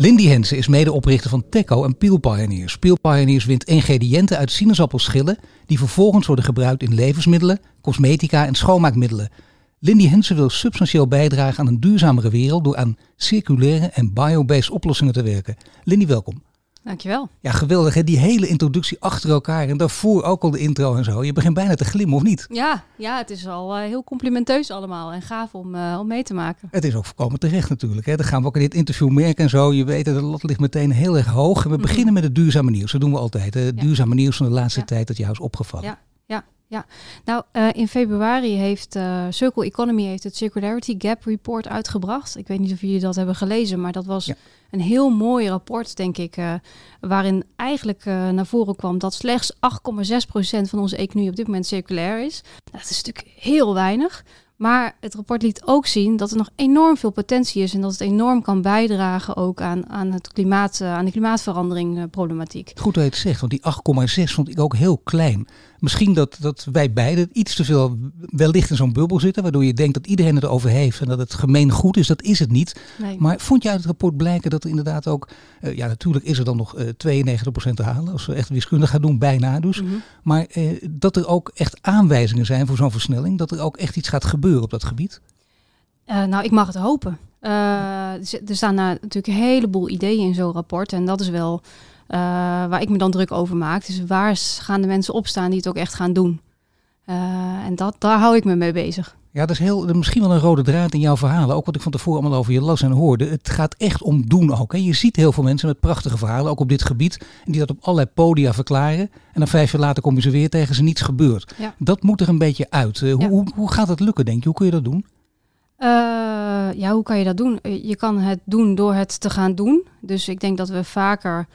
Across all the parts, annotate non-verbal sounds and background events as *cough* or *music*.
Lindy Hensen is medeoprichter van Teco en Peel Pioneers. Peel Pioneers wint ingrediënten uit sinaasappelschillen die vervolgens worden gebruikt in levensmiddelen, cosmetica en schoonmaakmiddelen. Lindy Hensen wil substantieel bijdragen aan een duurzamere wereld door aan circulaire en biobased oplossingen te werken. Lindy, welkom. Dankjewel. Ja, geweldig hè, die hele introductie achter elkaar en daarvoor ook al de intro en zo. Je begint bijna te glimmen, of niet? Ja, ja het is al uh, heel complimenteus allemaal en gaaf om, uh, om mee te maken. Het is ook voorkomen terecht natuurlijk. Hè. Dat gaan we ook in dit interview merken en zo. Je weet, de lat ligt meteen heel erg hoog. En we mm -hmm. beginnen met het duurzame nieuws. Dat doen we altijd. Het ja. duurzame nieuws van de laatste ja. tijd dat jou is opgevallen. Ja. Ja, ja. Nou, uh, in februari heeft uh, Circle Economy heeft het Circularity Gap Report uitgebracht. Ik weet niet of jullie dat hebben gelezen, maar dat was ja. een heel mooi rapport, denk ik, uh, waarin eigenlijk naar voren kwam dat slechts 8,6% van onze economie op dit moment circulair is. Nou, dat is natuurlijk heel weinig. Maar het rapport liet ook zien dat er nog enorm veel potentie is en dat het enorm kan bijdragen ook aan, aan, het klimaat, aan de klimaatverandering problematiek. Goed dat je het zegt, want die 8,6 vond ik ook heel klein. Misschien dat, dat wij beiden iets te veel wellicht in zo'n bubbel zitten, waardoor je denkt dat iedereen het over heeft en dat het gemeen goed is. Dat is het niet. Nee. Maar vond je uit het rapport blijken dat er inderdaad ook, uh, ja natuurlijk is er dan nog uh, 92% te halen, als we echt wiskundig gaan doen, bijna dus. Mhm. Mm -hmm. Maar uh, dat er ook echt aanwijzingen zijn voor zo'n versnelling, dat er ook echt iets gaat gebeuren op dat gebied? Nou, ik mag het hopen. Uh, er staan natuurlijk een heleboel ideeën in zo'n rapport. En dat is wel uh, waar ik me dan druk over maak. Dus waar gaan de mensen opstaan die het ook echt gaan doen? en dat, daar hou ik me mee bezig. Ja, dat is heel, misschien wel een rode draad in jouw verhalen. Ook wat ik van tevoren allemaal over je las en hoorde. Het gaat echt om doen ook. Hè. Je ziet heel veel mensen met prachtige verhalen, ook op dit gebied. En die dat op allerlei podia verklaren. En dan vijf jaar later kom je ze weer tegen ze niets gebeurt. Ja. Dat moet er een beetje uit. Uh, hoe, Ja. hoe, hoe gaat dat lukken, denk je? Hoe kun je dat doen? Uh, ja, hoe kan je dat doen? Eh, Je kan het doen door het te gaan doen. Dus ik denk dat we vaker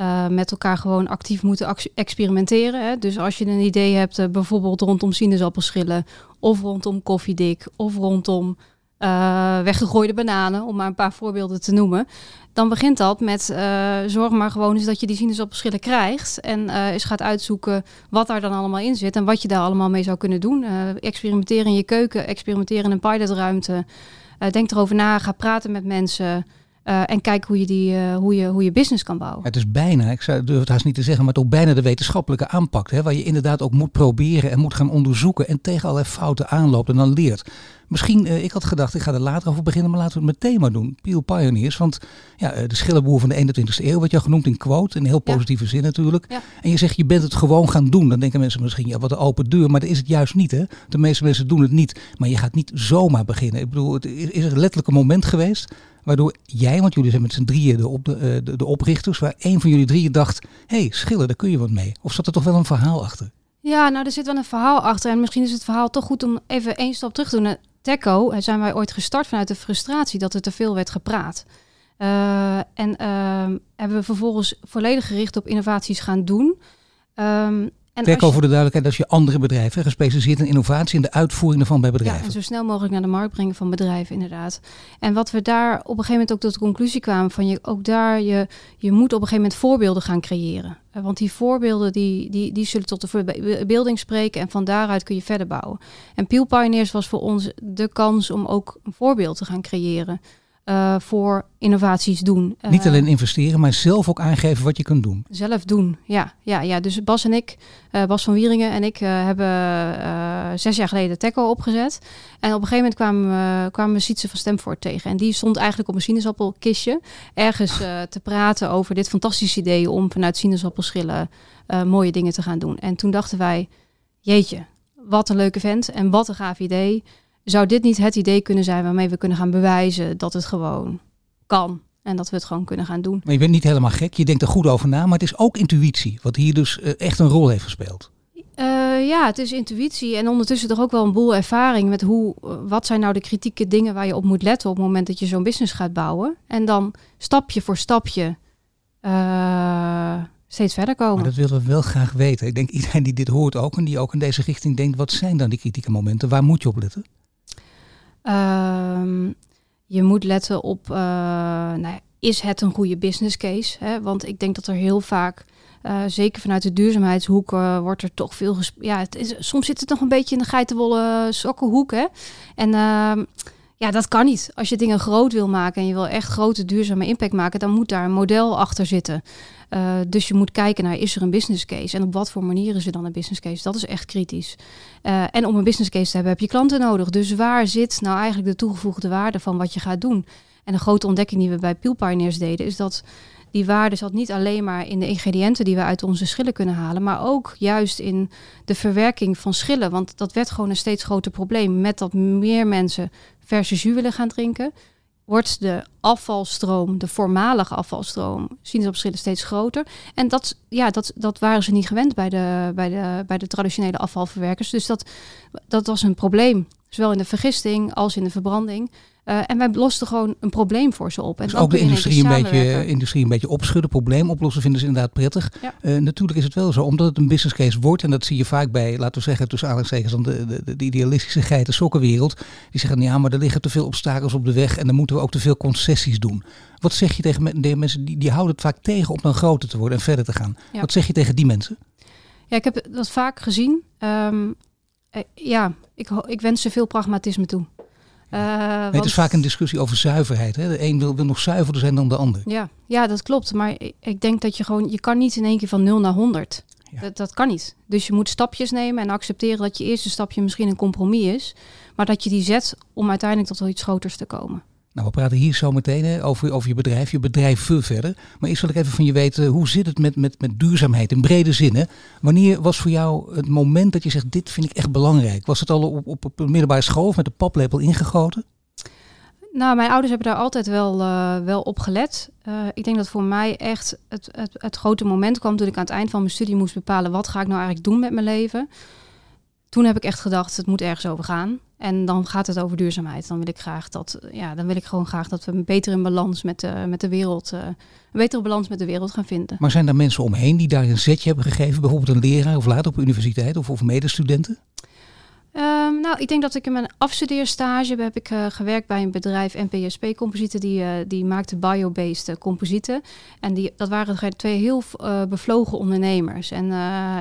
uh, met elkaar gewoon actief moeten experimenteren. Hè? Dus als je een idee hebt, uh, bijvoorbeeld rondom sinaasappelschillen, of rondom koffiedik, of rondom uh, weggegooide bananen, om maar een paar voorbeelden te noemen. Dan begint dat met zorg maar gewoon eens dat je die sinaasappelschillen krijgt. En eens gaat uitzoeken wat daar dan allemaal in zit en wat je daar allemaal mee zou kunnen doen. Experimenteren in je keuken, experimenteren in een pilotruimte. Denk erover na, ga praten met mensen. Uh, en kijk hoe je, die, uh, hoe, je, hoe je business kan bouwen. Het is bijna, ik zou, durf het haast niet te zeggen, maar toch bijna de wetenschappelijke aanpak. Hè, waar je inderdaad ook moet proberen en moet gaan onderzoeken en tegen allerlei fouten aanloopt en dan leert. Misschien, uh, ik had gedacht, ik ga er later over beginnen, maar laten we het met thema doen. Peel Pioneers, want ja, de schillenboer van de 21ste eeuw wordt jou genoemd in quote, in heel positieve ja. zin natuurlijk. Ja. En je zegt, je bent het gewoon gaan doen. Dan denken mensen misschien, ja, wat een open deur, maar dat is het juist niet. Hè? De meeste mensen doen het niet, maar je gaat niet zomaar beginnen. Ik bedoel, het is, is er letterlijk een moment geweest Waardoor jij, want jullie zijn met z'n drieën de, op, de, de, de, oprichters, waar één van jullie drieën dacht: hé, hey, schillen, daar kun je wat mee. Of zat er toch wel een verhaal achter? Ja, nou, er zit wel een verhaal achter. En misschien is het verhaal toch goed om even één stap terug te doen. Teco zijn wij ooit gestart vanuit de frustratie dat er te veel werd gepraat. En uh, hebben we vervolgens volledig gericht op innovaties gaan doen. Um, en je... voor de duidelijkheid, dat je andere bedrijven, gespecialiseerd in innovatie en de uitvoering ervan bij bedrijven. Ja, en zo snel mogelijk naar de markt brengen van bedrijven, inderdaad. En wat we daar op een gegeven moment ook tot de conclusie kwamen van je, ook daar, je, je moet op een gegeven moment voorbeelden gaan creëren. Want die voorbeelden die, die, die zullen tot de verbeelding spreken en van daaruit kun je verder bouwen. En Peel Pioneers was voor ons de kans om ook een voorbeeld te gaan creëren. Uh, voor innovaties doen. Niet alleen investeren, maar zelf ook aangeven wat je kunt doen. Zelf doen, ja. ja, ja. Dus Bas en ik, uh, Bas van Wieringen en ik, hebben zes jaar geleden Teco opgezet. En op een gegeven moment kwamen we, kwamen we Sietse van Stemvoort tegen. En die stond eigenlijk op een sinaasappelkistje ergens te praten over dit fantastische idee om vanuit sinaasappelschillen mooie dingen te gaan doen. En toen dachten wij, jeetje, wat een leuke vent en wat een gaaf idee zou dit niet het idee kunnen zijn waarmee we kunnen gaan bewijzen dat het gewoon kan en dat we het gewoon kunnen gaan doen? Maar je bent niet helemaal gek, je denkt er goed over na, maar het is ook intuïtie, wat hier dus uh, echt een rol heeft gespeeld. Uh, ja, het is intuïtie en ondertussen toch ook wel een boel ervaring met hoe, uh, wat zijn nou de kritieke dingen waar je op moet letten op het moment dat je zo'n business gaat bouwen. En dan stapje voor stapje steeds verder komen. Maar dat willen we wel graag weten. Ik denk iedereen die dit hoort ook en die ook in deze richting denkt, wat zijn dan die kritieke momenten? Waar moet je op letten? Ehm, je moet letten op, uh, nou, is het een goede business case? Hè? Want ik denk dat er heel vaak, uh, zeker vanuit de duurzaamheidshoek, uh, wordt er toch veel Ja, soms zit het nog een beetje in de geitenwolle sokkenhoek. Hè? En ehm, ja, dat kan niet. Als je dingen groot wil maken en je wil echt grote duurzame impact maken, dan moet daar een model achter zitten. Uh, dus je moet kijken naar, is er een business case? En op wat voor manier is er dan een business case? Dat is echt kritisch. Uh, en om een business case te hebben, heb je klanten nodig. Dus waar zit nou eigenlijk de toegevoegde waarde van wat je gaat doen? En een grote ontdekking die we bij Peel Pioneers deden, is dat die waarde zat niet alleen maar in de ingrediënten die we uit onze schillen kunnen halen, maar ook juist in de verwerking van schillen. Want dat werd gewoon een steeds groter probleem. Met dat meer mensen verse jus willen gaan drinken, wordt de afvalstroom, de voormalige afvalstroom, sinaasappelschillen steeds groter. En dat, ja, dat, dat waren ze niet gewend bij de, bij de, bij de traditionele afvalverwerkers. Dus dat, dat was een probleem. Zowel in de vergisting als in de verbranding. Uh, en wij losten gewoon een probleem voor ze op. En dus ook de industrie een, beetje, industrie een beetje opschudden, probleem oplossen vinden ze inderdaad prettig. Ja. Uh, natuurlijk is het wel zo, omdat het een business case wordt, en dat zie je vaak bij, laten we zeggen, tussen aanhalingstekens dan de, de, de, idealistische geiten sokkenwereld. Die zeggen, ja, maar er liggen te veel obstakels op de weg en dan moeten we ook te veel concessies doen. Wat zeg je tegen de mensen die, die houden het vaak tegen om dan groter te worden en verder te gaan? Ja. Wat zeg je tegen die mensen? Ja, ik heb dat vaak gezien. Um, ja, ik, ik wens ze veel pragmatisme toe. Uh, het is vaak een discussie over zuiverheid. Hè? De een wil, wil nog zuiverder zijn dan de ander. Ja, ja, dat klopt. Maar ik denk dat je gewoon, je kan niet in één keer van 0 naar 100. Ja. Dat, dat kan niet. Dus je moet stapjes nemen en accepteren dat je eerste stapje misschien een compromis is. Maar dat je die zet om uiteindelijk tot iets groters te komen. Nou, we praten hier zo meteen over, over je bedrijf, je bedrijf veel verder. Maar eerst wil ik even van je weten, hoe zit het met, met, met duurzaamheid in brede zin? Hè? Wanneer was voor jou het moment dat je zegt, dit vind ik echt belangrijk? Was het al op, op, op een middelbare school met de paplepel ingegoten? Nou, mijn ouders hebben daar altijd wel, uh, wel op gelet. Uh, ik denk dat voor mij echt het, het, het grote moment kwam toen ik aan het eind van mijn studie moest bepalen wat ga ik nou eigenlijk doen met mijn leven. Toen heb ik echt gedacht, het moet ergens over gaan. En dan gaat het over duurzaamheid. Dan wil ik graag dat, ja, dan wil ik gewoon graag dat we beter in balans met de, met de wereld, uh, een betere balans met de wereld gaan vinden. Maar zijn er mensen omheen die daar een zetje hebben gegeven, bijvoorbeeld een leraar of later op universiteit of, of medestudenten? Um, nou, ik denk dat ik in mijn afstudeerstage heb ik uh, gewerkt bij een bedrijf NPSP Composieten. Die, uh, die maakte biobased uh, composieten. En die, dat waren twee heel bevlogen ondernemers. En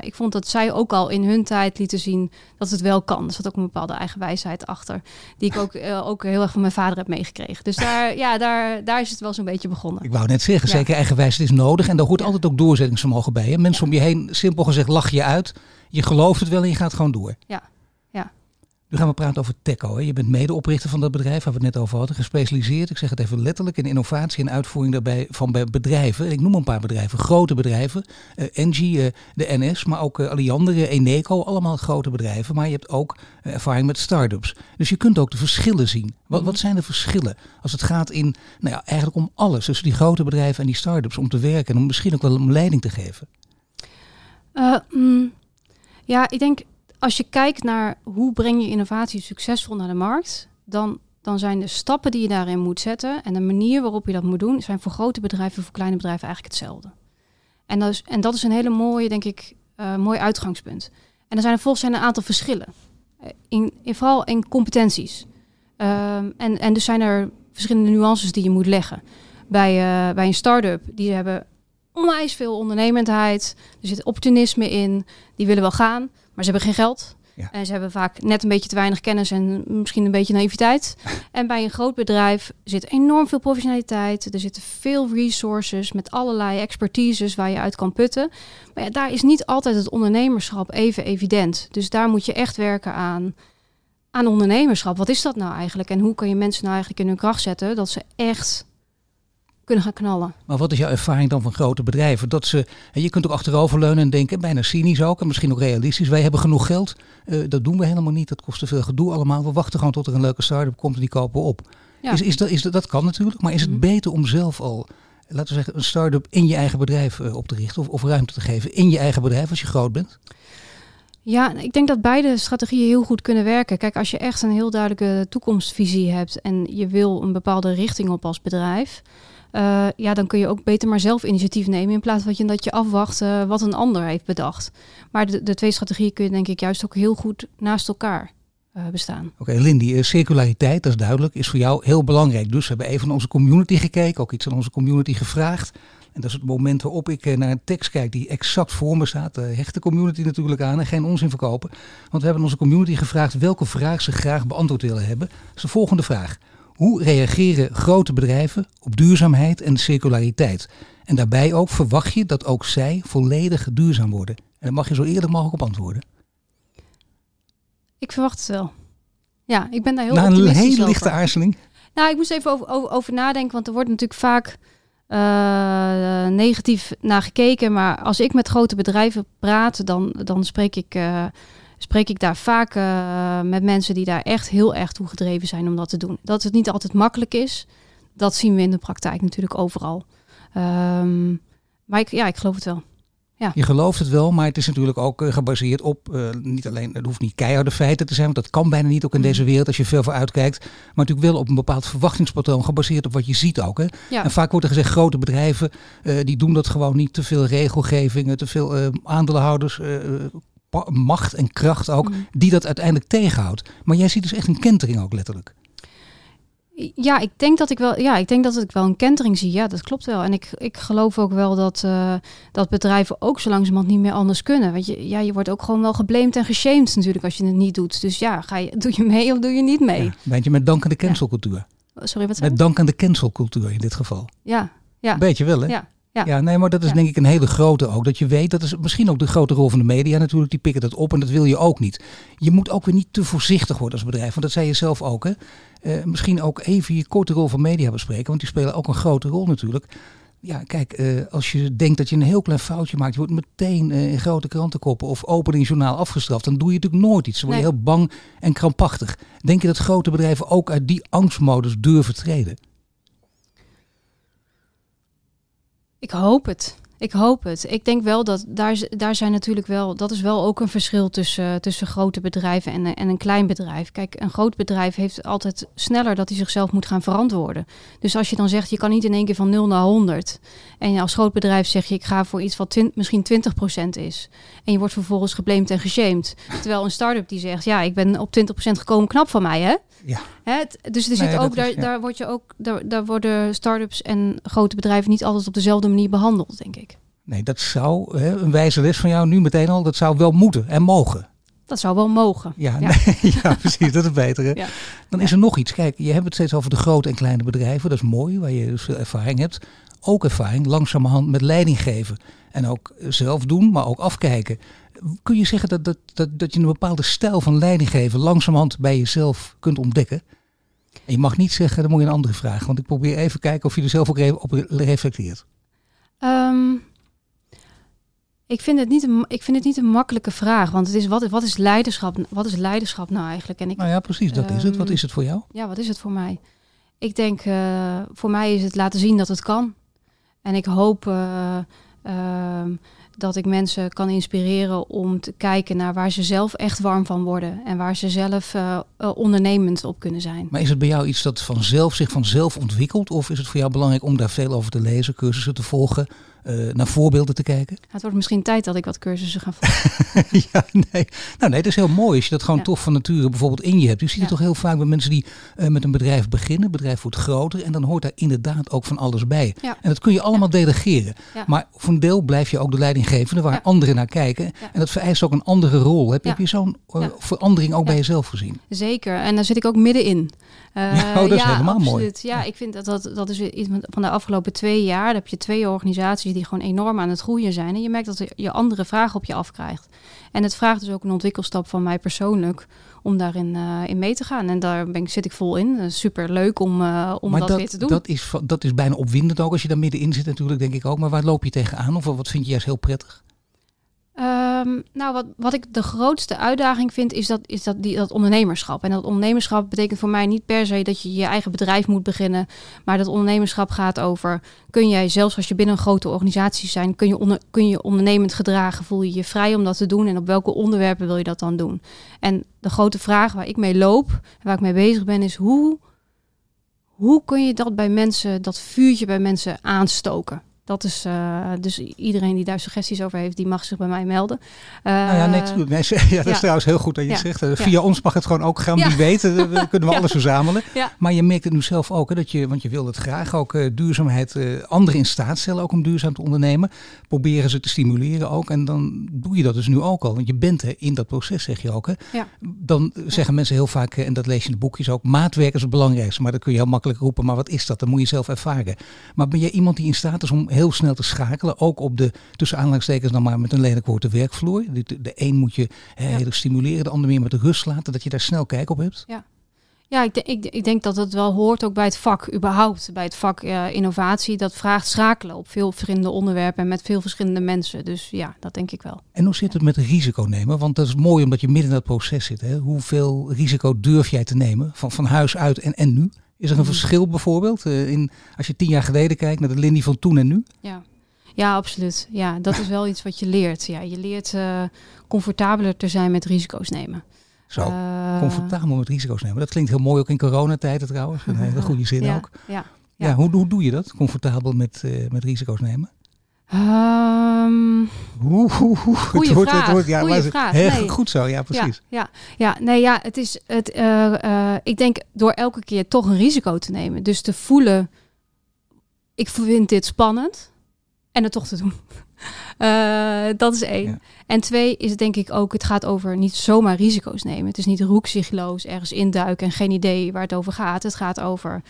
ik vond dat zij ook al in hun tijd lieten zien dat het wel kan. Er zat ook een bepaalde eigen wijsheid achter. Die ik ook, ook heel erg van mijn vader heb meegekregen. Dus daar, *laughs* ja, daar, daar is het wel zo'n beetje begonnen. Ik wou net zeggen, ja. zeker eigen wijsheid is nodig. En daar hoort ja. altijd ook doorzettingsvermogen bij. Hè? Mensen ja. om je heen, simpel gezegd, lach je uit. Je gelooft het wel en je gaat gewoon door. Ja. Nu gaan we praten over Teco. Hè. Je bent medeoprichter van dat bedrijf waar we het net over hadden. Gespecialiseerd, ik zeg het even letterlijk, in innovatie en uitvoering daarbij van bedrijven. Ik noem een paar bedrijven, grote bedrijven. Uh, Engie, uh, de NS, maar ook uh, Alliander, Eneco. Allemaal grote bedrijven. Maar je hebt ook ervaring met start-ups. Dus je kunt ook de verschillen zien. Wat, wat zijn de verschillen als het gaat in, nou ja, eigenlijk om alles. Tussen die grote bedrijven en die start-ups. Om te werken en om misschien ook wel een leiding te geven. Mm, ja, ik denk als je kijkt naar hoe breng je innovatie succesvol naar de markt, dan, dan zijn de stappen die je daarin moet zetten en de manier waarop je dat moet doen, zijn voor grote bedrijven en voor kleine bedrijven eigenlijk hetzelfde. En dat is, en dat is een hele mooie, denk ik, uh, mooi uitgangspunt. En er zijn er volgens zijn een aantal verschillen. Eh, in, in, vooral in competenties. Um, en, en dus zijn er verschillende nuances die je moet leggen. Bij, uh, bij een start-up, die hebben onwijs veel ondernemendheid. Er zit opportunisme in. Die willen wel gaan. Maar ze hebben geen geld. Ja. En ze hebben vaak net een beetje te weinig kennis en misschien een beetje naïviteit. *laughs* en bij een groot bedrijf zit enorm veel professionaliteit. Er zitten veel resources met allerlei expertises waar je uit kan putten. Maar ja, daar is niet altijd het ondernemerschap even evident. Dus daar moet je echt werken aan, aan ondernemerschap. Wat is dat nou eigenlijk? En hoe kan je mensen nou eigenlijk in hun kracht zetten dat ze echt kunnen gaan knallen. Maar wat is jouw ervaring dan van grote bedrijven? Dat ze, je kunt ook achteroverleunen en denken, bijna cynisch ook, en misschien ook realistisch. Wij hebben genoeg geld, uh, dat doen we helemaal niet. Dat kost te veel gedoe allemaal. We wachten gewoon tot er een leuke start-up komt en die kopen we op. Ja. Is, is dat, is dat, dat kan natuurlijk, maar is het mm -hmm. beter om zelf al, laten we zeggen, een start-up in je eigen bedrijf uh, op te richten of, of ruimte te geven in je eigen bedrijf als je groot bent? Ja, ik denk dat beide strategieën heel goed kunnen werken. Kijk, als je echt een heel duidelijke toekomstvisie hebt en je wil een bepaalde richting op als bedrijf, Uh, ja, dan kun je ook beter maar zelf initiatief nemen in plaats van dat je, afwacht uh, wat een ander heeft bedacht. Maar de, de twee strategieën kun je denk ik juist ook heel goed naast elkaar uh, bestaan. Oké, Lindy, circulariteit, dat is duidelijk, is voor jou heel belangrijk. Dus we hebben even naar onze community gekeken, ook iets aan onze community gevraagd. En dat is het moment waarop ik naar een tekst kijk die exact voor me staat. Uh, hecht de community natuurlijk aan en geen onzin verkopen. Want we hebben onze community gevraagd welke vraag ze graag beantwoord willen hebben. Dat is de volgende vraag. Hoe reageren grote bedrijven op duurzaamheid en circulariteit? En daarbij ook verwacht je dat ook zij volledig duurzaam worden? En daar mag je zo eerlijk mogelijk op antwoorden. Ik verwacht het wel. Ja, ik ben daar heel Na een hele lichte over. aarzeling. Nou, ik moest even over, over, over nadenken, want er wordt natuurlijk vaak uh, negatief naar gekeken. Maar als ik met grote bedrijven praat, dan, dan spreek, ik, uh, spreek ik daar vaak uh, met mensen die daar echt heel erg toe gedreven zijn om dat te doen. Dat het niet altijd makkelijk is, dat zien we in de praktijk natuurlijk overal. Um, maar ik, ja, ik geloof het wel. Ja. Je gelooft het wel, maar het is natuurlijk ook uh, gebaseerd op uh, niet alleen, het hoeft niet keiharde feiten te zijn, want dat kan bijna niet ook in deze wereld als je veel voor uitkijkt, maar natuurlijk wel op een bepaald verwachtingspatroon gebaseerd op wat je ziet ook. Hè? Ja. En vaak wordt er gezegd, grote bedrijven uh, die doen dat gewoon niet, te veel regelgevingen, te veel aandeelhouders, macht en kracht ook, mm. die dat uiteindelijk tegenhoudt. Maar jij ziet dus echt een kentering ook letterlijk. Ja, ik denk dat ik wel, ja, ik denk dat ik wel een kentering zie. Ja, dat klopt wel. En ik, ik geloof ook wel dat, uh, dat bedrijven ook zo langzamerhand niet meer anders kunnen. Want je, ja, je wordt ook gewoon wel geblamed en geshamed natuurlijk als je het niet doet. Dus ja, ga je, *laughs* doe je mee of doe je niet mee? Ja, ben je met dank aan de cancelcultuur? Ja. Sorry, wat zei Met dank aan de cancelcultuur in dit geval. Ja, ja. Beetje wel, hè? Ja. Ja. ja, nee, maar dat is denk ik een hele grote ook. Dat je weet, dat is misschien ook de grote rol van de media natuurlijk. Die pikken dat op en dat wil je ook niet. Je moet ook weer niet te voorzichtig worden als bedrijf. Want dat zei je zelf ook, hè. Uh, misschien ook even je korte rol van media bespreken. Want die spelen ook een grote rol natuurlijk. Ja, kijk, uh, als je denkt dat je een heel klein foutje maakt, je wordt meteen uh, in grote krantenkoppen of open in journaal afgestraft, dan doe je natuurlijk nooit iets. Dan word je Nee. heel bang en krampachtig. Denk je dat grote bedrijven ook uit die angstmodus durven treden? Ik hoop het. Ik hoop het. Ik denk wel dat daar, daar zijn natuurlijk wel, dat is wel ook een verschil tussen, tussen grote bedrijven en, en een klein bedrijf. Kijk, een groot bedrijf heeft altijd sneller dat hij zichzelf moet gaan verantwoorden. Dus als je dan zegt, je kan niet in één keer van 0 naar 100. En als groot bedrijf zeg je, ik ga voor iets wat misschien 20% is. En je wordt vervolgens geblamed en geshamed. Terwijl een start-up die zegt, ja, ik ben op 20% gekomen, knap van mij, hè? Ja. Hè, dus er Nee, zit ook, is- daar, ja. daar, word je ook daar, daar worden start-ups en grote bedrijven niet altijd op dezelfde manier behandeld, denk ik. Nee, dat zou, hè, een wijze les van jou nu meteen al, dat zou wel moeten en mogen. Dat zou wel mogen. Ja, Ja. Nee, *laughs* ja precies, dat is beter. Ja. Dan is er nog iets. Kijk, je hebt het steeds over de grote en kleine bedrijven. Dat is mooi, waar je dus veel ervaring hebt. Ook ervaring langzamerhand met leiding geven. En ook eh, zelf doen, maar ook afkijken. Kun je zeggen dat, dat, dat, dat je een bepaalde stijl van leiding geven langzamerhand bij jezelf kunt ontdekken? En je mag niet zeggen, dan moet je een andere vraag. Want ik probeer even kijken of je er zelf ook op reflecteert. Ehm, ik, vind het niet een, ik vind het niet een makkelijke vraag. Want het is, wat, wat, is leiderschap, wat is leiderschap nou eigenlijk? En ik, Nou ja, precies, dat is het. Wat Ehm, is het voor jou? ja, wat is het voor mij? Ik denk, eh, voor mij is het laten zien dat het kan. En ik hoop eh, ehm, dat ik mensen kan inspireren om te kijken naar waar ze zelf echt warm van worden. En waar ze zelf eh, ondernemend op kunnen zijn. Maar is het bij jou iets dat vanzelf, zich vanzelf ontwikkelt? Of is het voor jou belangrijk om daar veel over te lezen, cursussen te volgen, eh, naar voorbeelden te kijken? Het wordt misschien tijd dat ik wat cursussen ga volgen. *laughs* ja, nee. Nou nee, dat is heel mooi als je dat gewoon Ja. toch van nature bijvoorbeeld in je hebt. Je ziet het toch heel vaak bij mensen die eh, met een bedrijf beginnen. Het bedrijf wordt groter en dan hoort daar inderdaad ook van alles bij. Ja. En dat kun je allemaal delegeren. Ja. Maar voor een deel blijf je ook de leidinggevende waar anderen naar kijken. Ja. En dat vereist ook een andere rol. Heb, je- Ja. heb je zo'n eh, verandering ook bij jezelf gezien? Zeker, en daar zit ik ook middenin. Ja, oh, *laughs* dat is helemaal mooi. Ja, ik vind dat, dat dat is iets van de afgelopen twee jaar. Heb je twee organisaties die gewoon enorm aan het groeien zijn. En je merkt dat je andere vragen op je afkrijgt. En het vraagt dus ook een ontwikkelstap van mij persoonlijk om daarin eh, in mee te gaan. En daar ben ik, zit ik vol in. Super leuk om, eh, om maar dat, weer te doen. dat, is, dat is bijna opwindend ook als je daar middenin zit natuurlijk, denk ik ook. Maar waar loop je tegenaan? Of wat vind je juist heel prettig? Ehm, nou, wat, wat ik de grootste uitdaging vind, is, dat, is dat, die, dat ondernemerschap. En dat ondernemerschap betekent voor mij niet per se dat je je eigen bedrijf moet beginnen. Maar dat ondernemerschap gaat over, kun jij zelfs als je binnen een grote organisatie zijn, kun je, kun je ondernemend gedragen? Voel je je vrij om dat te doen? En op welke onderwerpen wil je dat dan doen? En de grote vraag waar ik mee loop, en waar ik mee bezig ben, is hoe, hoe kun je dat bij mensen, dat vuurtje bij mensen aanstoken? Dat is uh, dus iedereen die daar suggesties over heeft, die mag zich bij mij melden. Uh, nou ja, net, nee, *laughs* ja, dat is trouwens heel goed dat je ja. zegt. Uh, via ons mag het gewoon ook gaan. Wie weet, dan kunnen we *laughs* alles verzamelen. Maar je merkt het nu zelf ook, hè, dat je, want je wil het graag ook duurzaamheid anderen in staat stellen, ook om duurzaam te ondernemen. Proberen ze te stimuleren ook. En dan doe je dat dus nu ook al. Want je bent hè, in dat proces, zeg je ook. Hè. Dan zeggen mensen heel vaak, en dat lees je in de boekjes ook, maatwerk is het belangrijkste. Maar dat kun je heel makkelijk roepen. Maar wat is dat? Dat moet je zelf ervaren. Maar ben jij iemand die in staat is om heel snel te schakelen. Ook op de, tussen aanhalingstekens dan maar met een lelijk woord, de werkvloer. De, de een moet je heel ja. stimuleren, de ander meer met de rust laten. Dat je daar snel kijk op hebt. Ja. Ja, ik, ik, ik denk dat het wel hoort ook bij het vak überhaupt. Bij het vak uh, innovatie. Dat vraagt schakelen op veel verschillende onderwerpen en met veel verschillende mensen. Dus ja, dat denk ik wel. En hoe zit het met risico nemen? Want dat is mooi omdat je midden in dat proces zit. Hè? Hoeveel risico durf jij te nemen? Van, van huis uit en, en nu? Is er een verschil bijvoorbeeld uh, in, als je tien jaar geleden kijkt naar de Lindy van toen en nu? Ja. Ja, absoluut. Ja, dat is wel iets wat je leert. Ja, je leert uh, comfortabeler te zijn met risico's nemen. Zo, uh, comfortabel met risico's nemen. Dat klinkt heel mooi ook in coronatijden trouwens. Een hele goede zin ja, ook. Ja, ja. ja hoe, hoe doe je dat? Comfortabel met, uh, met risico's nemen? Um, hoe. Goeie het vraag. Wordt, ja, Goeie vraag. Heel nee. goed zo, ja precies. Ja, ja, ja, nee, ja, het is het. Uh, uh, ik denk door elke keer toch een risico te nemen, dus te voelen, ik vind dit spannend en het toch te doen. Uh, *laughs* dat is één. Ja. En twee is denk ik ook, het gaat over niet zomaar risico's nemen. Het is niet roekzichtloos ergens induiken en geen idee waar het over gaat. Het gaat over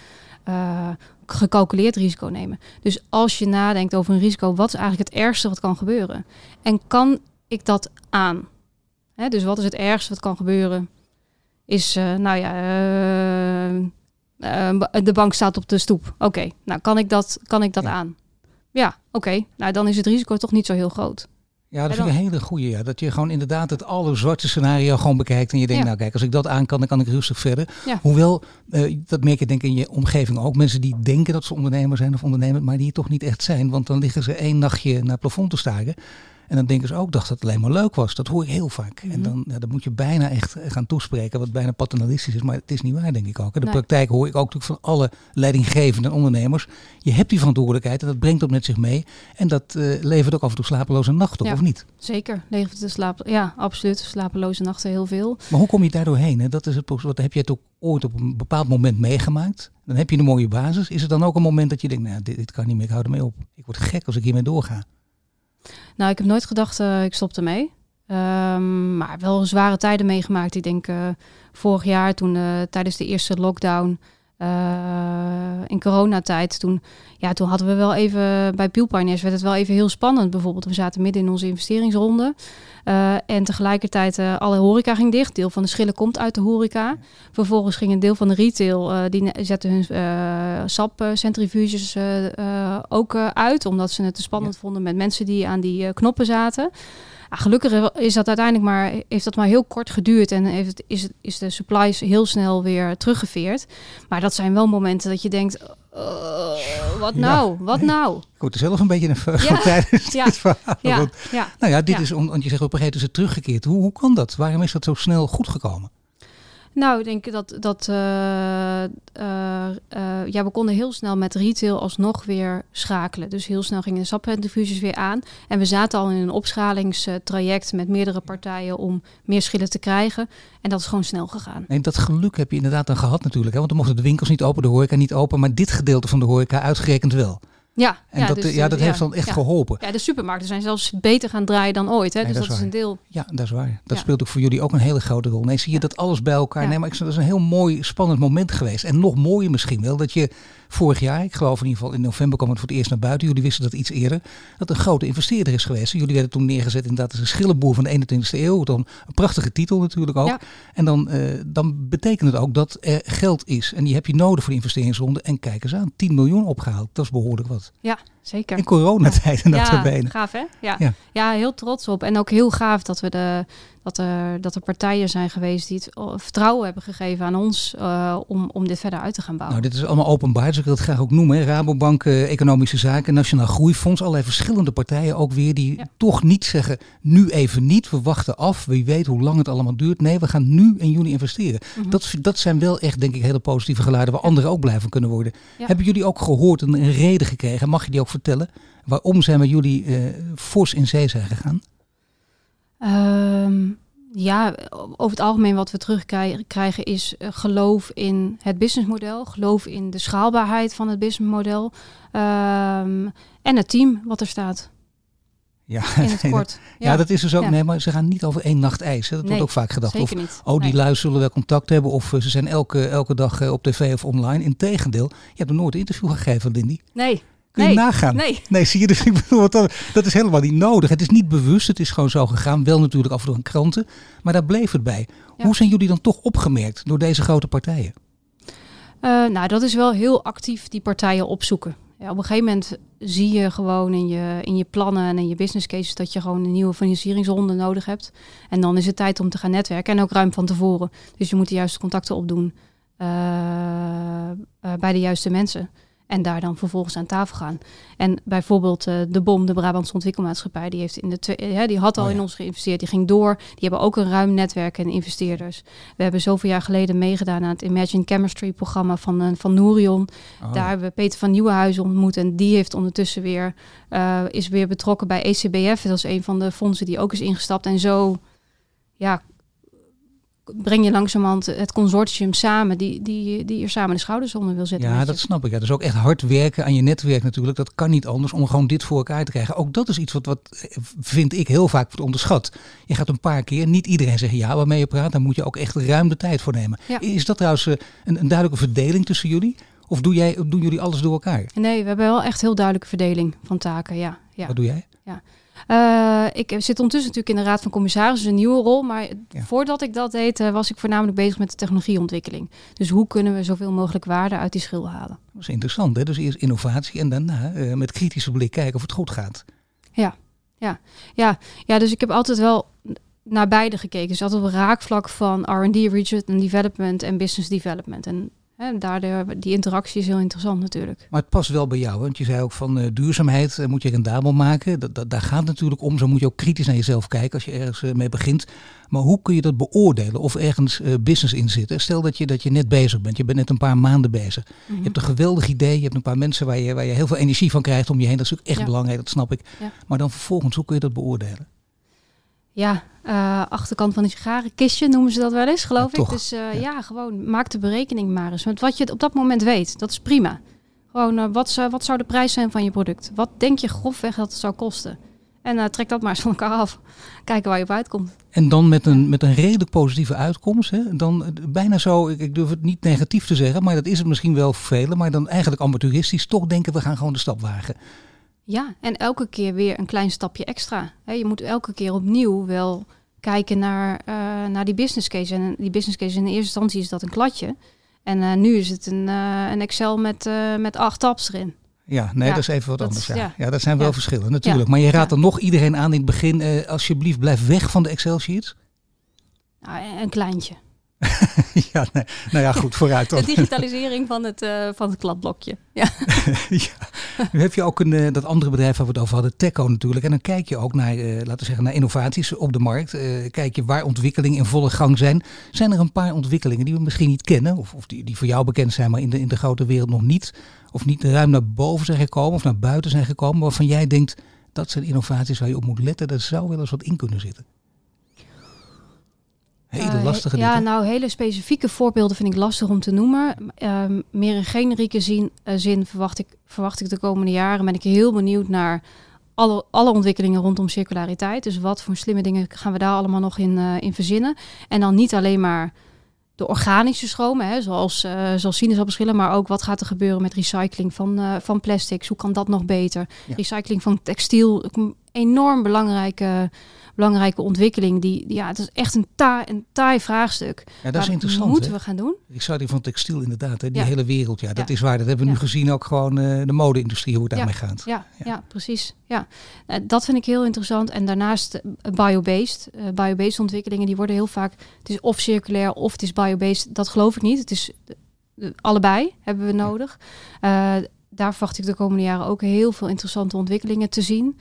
gecalculeerd risico nemen. Dus als je nadenkt over een risico, wat is eigenlijk het ergste wat kan gebeuren? En kan ik dat aan? Hè, dus wat is het ergste wat kan gebeuren? Is, uh, nou ja, de bank staat op de stoep. Oké, okay, nou kan ik dat, kan ik dat ja. aan? Ja, oké. Okay. Nou, dan is het risico toch niet zo heel groot. Ja, dat ik een hele goede. Ja. Dat je gewoon inderdaad het allerzwarte scenario gewoon bekijkt. En je denkt, ja. nou kijk, als ik dat aan kan, dan kan ik rustig verder. Ja. Hoewel, uh, dat merk je denk ik in je omgeving ook. Mensen die denken dat ze ondernemer zijn of ondernemer, maar die het toch niet echt zijn. Want dan liggen ze één nachtje naar het plafond te staren. En dan denken ze ook dat het alleen maar leuk was. Dat hoor ik heel vaak. Mm -hmm. En dan, ja, dan moet je bijna echt gaan toespreken, wat bijna paternalistisch is. Maar het is niet waar, denk ik ook. De nee. praktijk hoor ik ook natuurlijk van alle leidinggevende ondernemers. Je hebt die verantwoordelijkheid en dat brengt dat met zich mee. En dat uh, levert ook af en toe slapeloze nachten, ja, of niet? Zeker, levert de slaap, ja, absoluut. Slapeloze nachten heel veel. Maar hoe kom je daar doorheen? Hè? Dat is het, wat heb je het ook ooit op een bepaald moment meegemaakt? Dan heb je een mooie basis. Is er dan ook een moment dat je denkt, nou, dit, dit kan niet meer, ik hou ermee op. Ik word gek als ik hiermee doorga. Nou, ik heb nooit gedacht, uh, ik stop ermee. Um, maar wel zware tijden meegemaakt. Ik denk uh, vorig jaar toen uh, tijdens de eerste lockdown in coronatijd, toen, ja, toen hadden we wel even bij Peel Pioneers werd het wel even heel spannend. Bijvoorbeeld, we zaten midden in onze investeringsronde. Uh, en tegelijkertijd uh, alle horeca ging dicht. Deel van de schillen komt uit de horeca. Vervolgens ging een deel van de retail, die zetten hun sapcentrifuges ook uit. Omdat ze het te spannend ja. vonden met mensen die aan die knoppen zaten. Gelukkig is dat uiteindelijk maar, heeft dat maar heel kort geduurd en heeft, is, is de supplies heel snel weer teruggeveerd. Maar dat zijn wel momenten dat je denkt, uh, wat nou, ja, wat nou? Ik word er zelf een beetje een ja, *laughs* tijdens ja, dit verhaal. Ja, want, nou ja, dit is, om, want je zegt op een gegeven moment is het teruggekeerd. Hoe, hoe kan dat? Waarom is dat zo snel goed gekomen? Nou, ik denk dat, dat uh, uh, uh, ja, we konden heel snel met retail alsnog weer schakelen. Dus heel snel gingen de sapcentrifuges weer aan. En we zaten al in een opschalingstraject met meerdere partijen om meer schillen te krijgen. En dat is gewoon snel gegaan. En dat geluk heb je inderdaad dan gehad natuurlijk. Hè? Want dan mochten de winkels niet open, de horeca niet open. Maar dit gedeelte van de horeca uitgerekend wel. Ja, en ja, dat, dus, ja, dat ja, heeft dan echt ja. geholpen. Ja, de supermarkten zijn zelfs beter gaan draaien dan ooit. Hè? Nee, dus dat, dat is, is een deel. Ja, dat is waar. Dat speelt ook voor jullie ook een hele grote rol. Nee, zie je dat alles bij elkaar. Nee, maar ik, dat is een heel mooi, spannend moment geweest. En nog mooier misschien wel, dat je vorig jaar, ik geloof in ieder geval in november kwam het voor het eerst naar buiten. Jullie wisten dat iets eerder. Dat een grote investeerder is geweest. Jullie werden toen neergezet inderdaad als een schillenboer van de 21ste eeuw. Dan een prachtige titel natuurlijk ook. En dan, uh, dan betekent het ook dat er geld is. En die heb je nodig voor de investeringsronde. En kijk eens aan, 10 miljoen opgehaald. Dat is behoorlijk wat. Ja, zeker. In coronatijden ja, dat benen. gaaf hè? Ja. Ja. ja. heel trots op. En ook heel gaaf dat, we de, dat, er, dat er partijen zijn geweest die het oh, vertrouwen hebben gegeven aan ons uh, om, om dit verder uit te gaan bouwen. Nou, dit is allemaal openbaar, dus ik wil het graag ook noemen. Hè. Rabobank, uh, Economische Zaken, Nationaal Groeifonds, allerlei verschillende partijen ook weer die ja. toch niet zeggen, nu even niet, we wachten af, wie weet hoe lang het allemaal duurt. Nee, we gaan nu in juni investeren. Mm -hmm. dat, dat zijn wel echt, denk ik, hele positieve geluiden waar anderen ook blij van kunnen worden. Hebben jullie ook gehoord en een reden gekregen? Mag je die ook vertellen? Waarom zijn met jullie uh, fors in zee zijn gegaan? Um, ja, over het algemeen wat we terugkrijgen is uh, geloof in het businessmodel, geloof in de schaalbaarheid van het businessmodel um, en het team wat er staat. Ja, in het *laughs* kort. Ja, ja, dat is dus ook. Ja. Nee, maar ze gaan niet over één nacht ijs. Hè. Dat nee, wordt ook vaak gedacht. Of, niet. oh, die nee. lui zullen wel contact hebben. Of uh, ze zijn elke, elke dag op tv of online. Integendeel, je hebt nog nooit een interview gegeven, Lindy. Nee. Kun je nee. nagaan? Nee. nee, zie je, dus ik bedoel, dat, dat is helemaal niet nodig. Het is niet bewust, het is gewoon zo gegaan. Wel natuurlijk af en toe aan kranten, maar daar bleef het bij. Ja. Hoe zijn jullie dan toch opgemerkt door deze grote partijen? Uh, nou, dat is wel heel actief die partijen opzoeken. Ja, op een gegeven moment zie je gewoon in je, in je plannen en in je business cases dat je gewoon een nieuwe financieringsronde nodig hebt. En dan is het tijd om te gaan netwerken en ook ruim van tevoren. Dus je moet de juiste contacten opdoen uh, uh, bij de juiste mensen. En daar dan vervolgens aan tafel gaan. En bijvoorbeeld uh, de BOM, de Brabantse Ontwikkelmaatschappij, die, heeft in de ja, die had al oh ja. in ons geïnvesteerd. Die ging door. Die hebben ook een ruim netwerk en investeerders. We hebben zoveel jaar geleden meegedaan aan het Imagine Chemistry programma van, uh, van Nourion. Oh. Daar hebben we Peter van Nieuwenhuizen ontmoet. En die heeft ondertussen weer, uh, is weer betrokken bij ECBF. Dat is een van de fondsen die ook is ingestapt. En zo ja, breng je langzamerhand het consortium samen die, die, die er samen de schouders onder wil zetten. Ja, dat snap ik. Ja. Dus ook echt hard werken aan je netwerk natuurlijk. Dat kan niet anders om gewoon dit voor elkaar te krijgen. Ook dat is iets wat, wat vind ik heel vaak wordt onderschat. Je gaat een paar keer, niet iedereen zegt ja waarmee je praat. Daar moet je ook echt ruim de tijd voor nemen. Ja. Is dat trouwens een, een duidelijke verdeling tussen jullie? Of doe jij, doen jullie alles door elkaar? Nee, we hebben wel echt heel duidelijke verdeling van taken, ja. ja. Wat doe jij? Ja. Uh, ik zit ondertussen natuurlijk in de Raad van Commissarissen, een nieuwe rol. Maar ja. voordat ik dat deed, uh, was ik voornamelijk bezig met de technologieontwikkeling. Dus hoe kunnen we zoveel mogelijk waarde uit die schil halen? Dat is interessant, hè? Dus eerst innovatie en daarna uh, met kritische blik kijken of het goed gaat. Ja, ja, ja, ja. Dus ik heb altijd wel naar beide gekeken. Dus altijd op een raakvlak van R&D, research and development en business development. En en daardoor, die interactie is heel interessant natuurlijk. Maar het past wel bij jou, want je zei ook van uh, duurzaamheid uh, moet je rendabel maken. Dat, dat, daar gaat het natuurlijk om. Zo moet je ook kritisch naar jezelf kijken als je ergens uh, mee begint. Maar hoe kun je dat beoordelen of ergens business in zit? Stel dat je, dat je net bezig bent, je bent net een paar maanden bezig. Mm -hmm. Je hebt een geweldig idee, je hebt een paar mensen waar je, waar je heel veel energie van krijgt om je heen. Dat is ook echt ja. belangrijk, dat snap ik. Ja. Maar dan vervolgens, hoe kun je dat beoordelen? Ja, uh, achterkant van een sigarenkistje noemen ze dat wel eens, geloof ja, ik. Dus uh, ja. ja. gewoon maak de berekening maar eens. Want wat je op dat moment weet, dat is prima. Gewoon, uh, wat, zou, wat zou de prijs zijn van je product? Wat denk je grofweg dat het zou kosten? En trek dat maar eens van elkaar af. Kijken waar je op uitkomt. En dan met een, met een redelijk positieve uitkomst. Hè? Dan bijna zo, ik, ik durf het niet negatief te zeggen, maar dat is het misschien wel voor velen. Maar dan eigenlijk amateuristisch toch denken we gaan gewoon de stap wagen. Ja, en elke keer weer een klein stapje extra. je moet elke keer opnieuw wel kijken naar, uh, naar die business case. En die business case in de eerste instantie is dat een kladje. En uh, nu is het een, uh, een Excel met, met acht tabs erin. Ja, nee, ja, dat is even wat anders. Is, ja. ja, dat zijn wel verschillen natuurlijk. Maar je raadt er nog iedereen aan in het begin, alsjeblieft blijf weg van de Excel sheets. Nou, een kleintje. *laughs* ja, nee. nou ja, goed, vooruit dan. De digitalisering van het, uh, van het kladblokje. Ja. *laughs* ja. Nu heb je ook een, uh, dat andere bedrijf waar we het over hadden, Teco natuurlijk. En dan kijk je ook naar, uh, laten we zeggen, naar innovaties op de markt. kijk je waar ontwikkelingen in volle gang zijn. Zijn er een paar ontwikkelingen die we misschien niet kennen, of, of die, die voor jou bekend zijn, maar in de, in de grote wereld nog niet, of niet ruim naar boven zijn gekomen of naar buiten zijn gekomen, waarvan jij denkt, dat zijn innovaties waar je op moet letten, daar zou wel eens wat in kunnen zitten? Hele lastige uh, Ja, nou, hele specifieke voorbeelden vind ik lastig om te noemen. Uh, meer in generieke zin, uh, zin verwacht, ik, verwacht ik de komende jaren. Ben ik heel benieuwd naar alle, alle ontwikkelingen rondom circulariteit. Dus wat voor slimme dingen gaan we daar allemaal nog in, uh, in verzinnen. En dan niet alleen maar de organische stromen, hè, zoals, uh, zoals sinaasappelschillen, maar ook wat gaat er gebeuren met recycling van, uh, van plastics? Hoe kan dat nog beter? Ja. Recycling van textiel, enorm belangrijke, belangrijke ontwikkeling. Die, ja, het is echt een taai, een taai vraagstuk. Ja, dat is interessant. moeten hè? we gaan doen? Ik zou die van textiel inderdaad, hè? die Ja. hele wereld. Ja, dat Ja. is waar. Dat hebben we nu gezien ook gewoon eh, de mode-industrie, hoe het daarmee gaat. Ja, Ja. ja. precies. Ja. Eh, dat vind ik heel interessant. En daarnaast eh, biobased. Eh, biobased ontwikkelingen, die worden heel vaak... Het is of circulair of het is biobased. Dat geloof ik niet. Het is allebei hebben we nodig. Daar verwacht ik de komende jaren ook heel veel interessante ontwikkelingen te zien.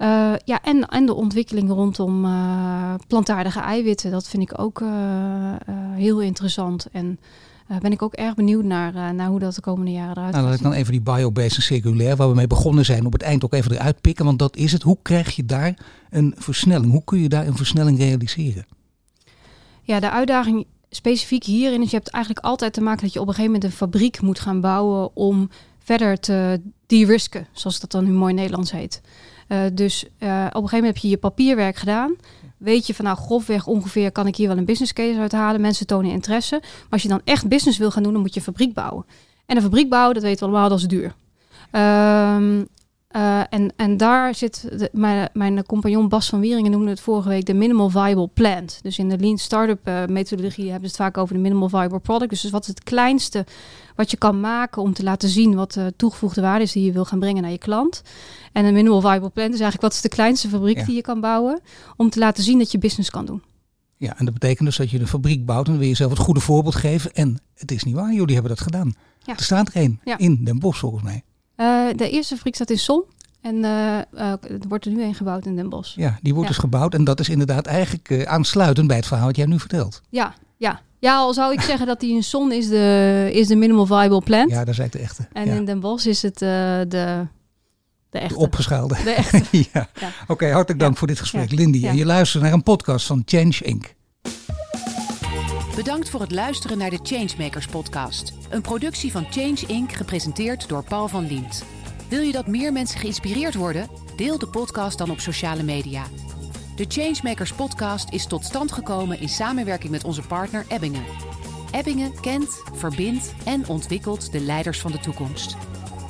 Eh, ja, en, en de ontwikkeling rondom eh, plantaardige eiwitten. Dat vind ik ook eh, heel interessant. En ben ik ook erg benieuwd naar, naar hoe dat de komende jaren eruit Nou, gaat laat ik dan even die biobased en circulair, waar we mee begonnen zijn, op het eind ook even eruit pikken. Want dat is het. Hoe krijg je daar een versnelling? Hoe kun je daar een versnelling realiseren? Ja, de uitdaging specifiek hierin is, je hebt eigenlijk altijd te maken dat je op een gegeven moment een fabriek moet gaan bouwen om verder te de-risken, zoals dat dan nu mooi Nederlands heet. Eh, dus eh, op een gegeven moment heb je je papierwerk gedaan. Weet je van nou grofweg ongeveer kan ik hier wel een business case uithalen. Mensen tonen interesse. Maar als je dan echt business wil gaan doen, dan moet je een fabriek bouwen. En een fabriek bouwen, dat weten we allemaal, dat is duur. Ehm, eh, en, en daar zit de, mijn, mijn compagnon Bas van Wieringen noemde het vorige week de minimal viable plant. Dus in de lean startup eh, methodologie hebben ze het vaak over de minimal viable product. Dus wat is het kleinste wat je kan maken om te laten zien wat de toegevoegde waarde is die je wil gaan brengen naar je klant. En een minimal viable plant is eigenlijk wat is de kleinste fabriek Ja. die je kan bouwen om te laten zien dat je business kan doen. Ja, en dat betekent dus dat je een fabriek bouwt en dan wil je zelf het goede voorbeeld geven. En het is niet waar, jullie hebben dat gedaan. Ja. Er staat er één Ja. in Den Bosch volgens mij. Eh, de eerste fabriek staat in Son en eh, eh, er wordt er nu een gebouwd in Den Bosch. Ja, die wordt Ja. dus gebouwd en dat is inderdaad eigenlijk eh, aansluitend bij het verhaal wat jij nu vertelt. Ja, ja. Ja, al zou ik zeggen dat die in Son is de, is de minimal viable plant. Ja, dat is eigenlijk de echte. En ja. in Den Bosch is het eh, de, de De echte. opgeschaalde. De echte. *laughs* ja. Ja. Oké, hartelijk dank voor dit gesprek. Lindy. En je luistert naar een podcast van Change Inc. Bedankt voor het luisteren naar de Changemakers podcast. Een productie van Change Inc. gepresenteerd door Paul van Liemt. Wil je dat meer mensen geïnspireerd worden? Deel de podcast dan op sociale media. De Changemakers podcast is tot stand gekomen in samenwerking met onze partner Ebbingen. Ebbingen kent, verbindt en ontwikkelt de leiders van de toekomst.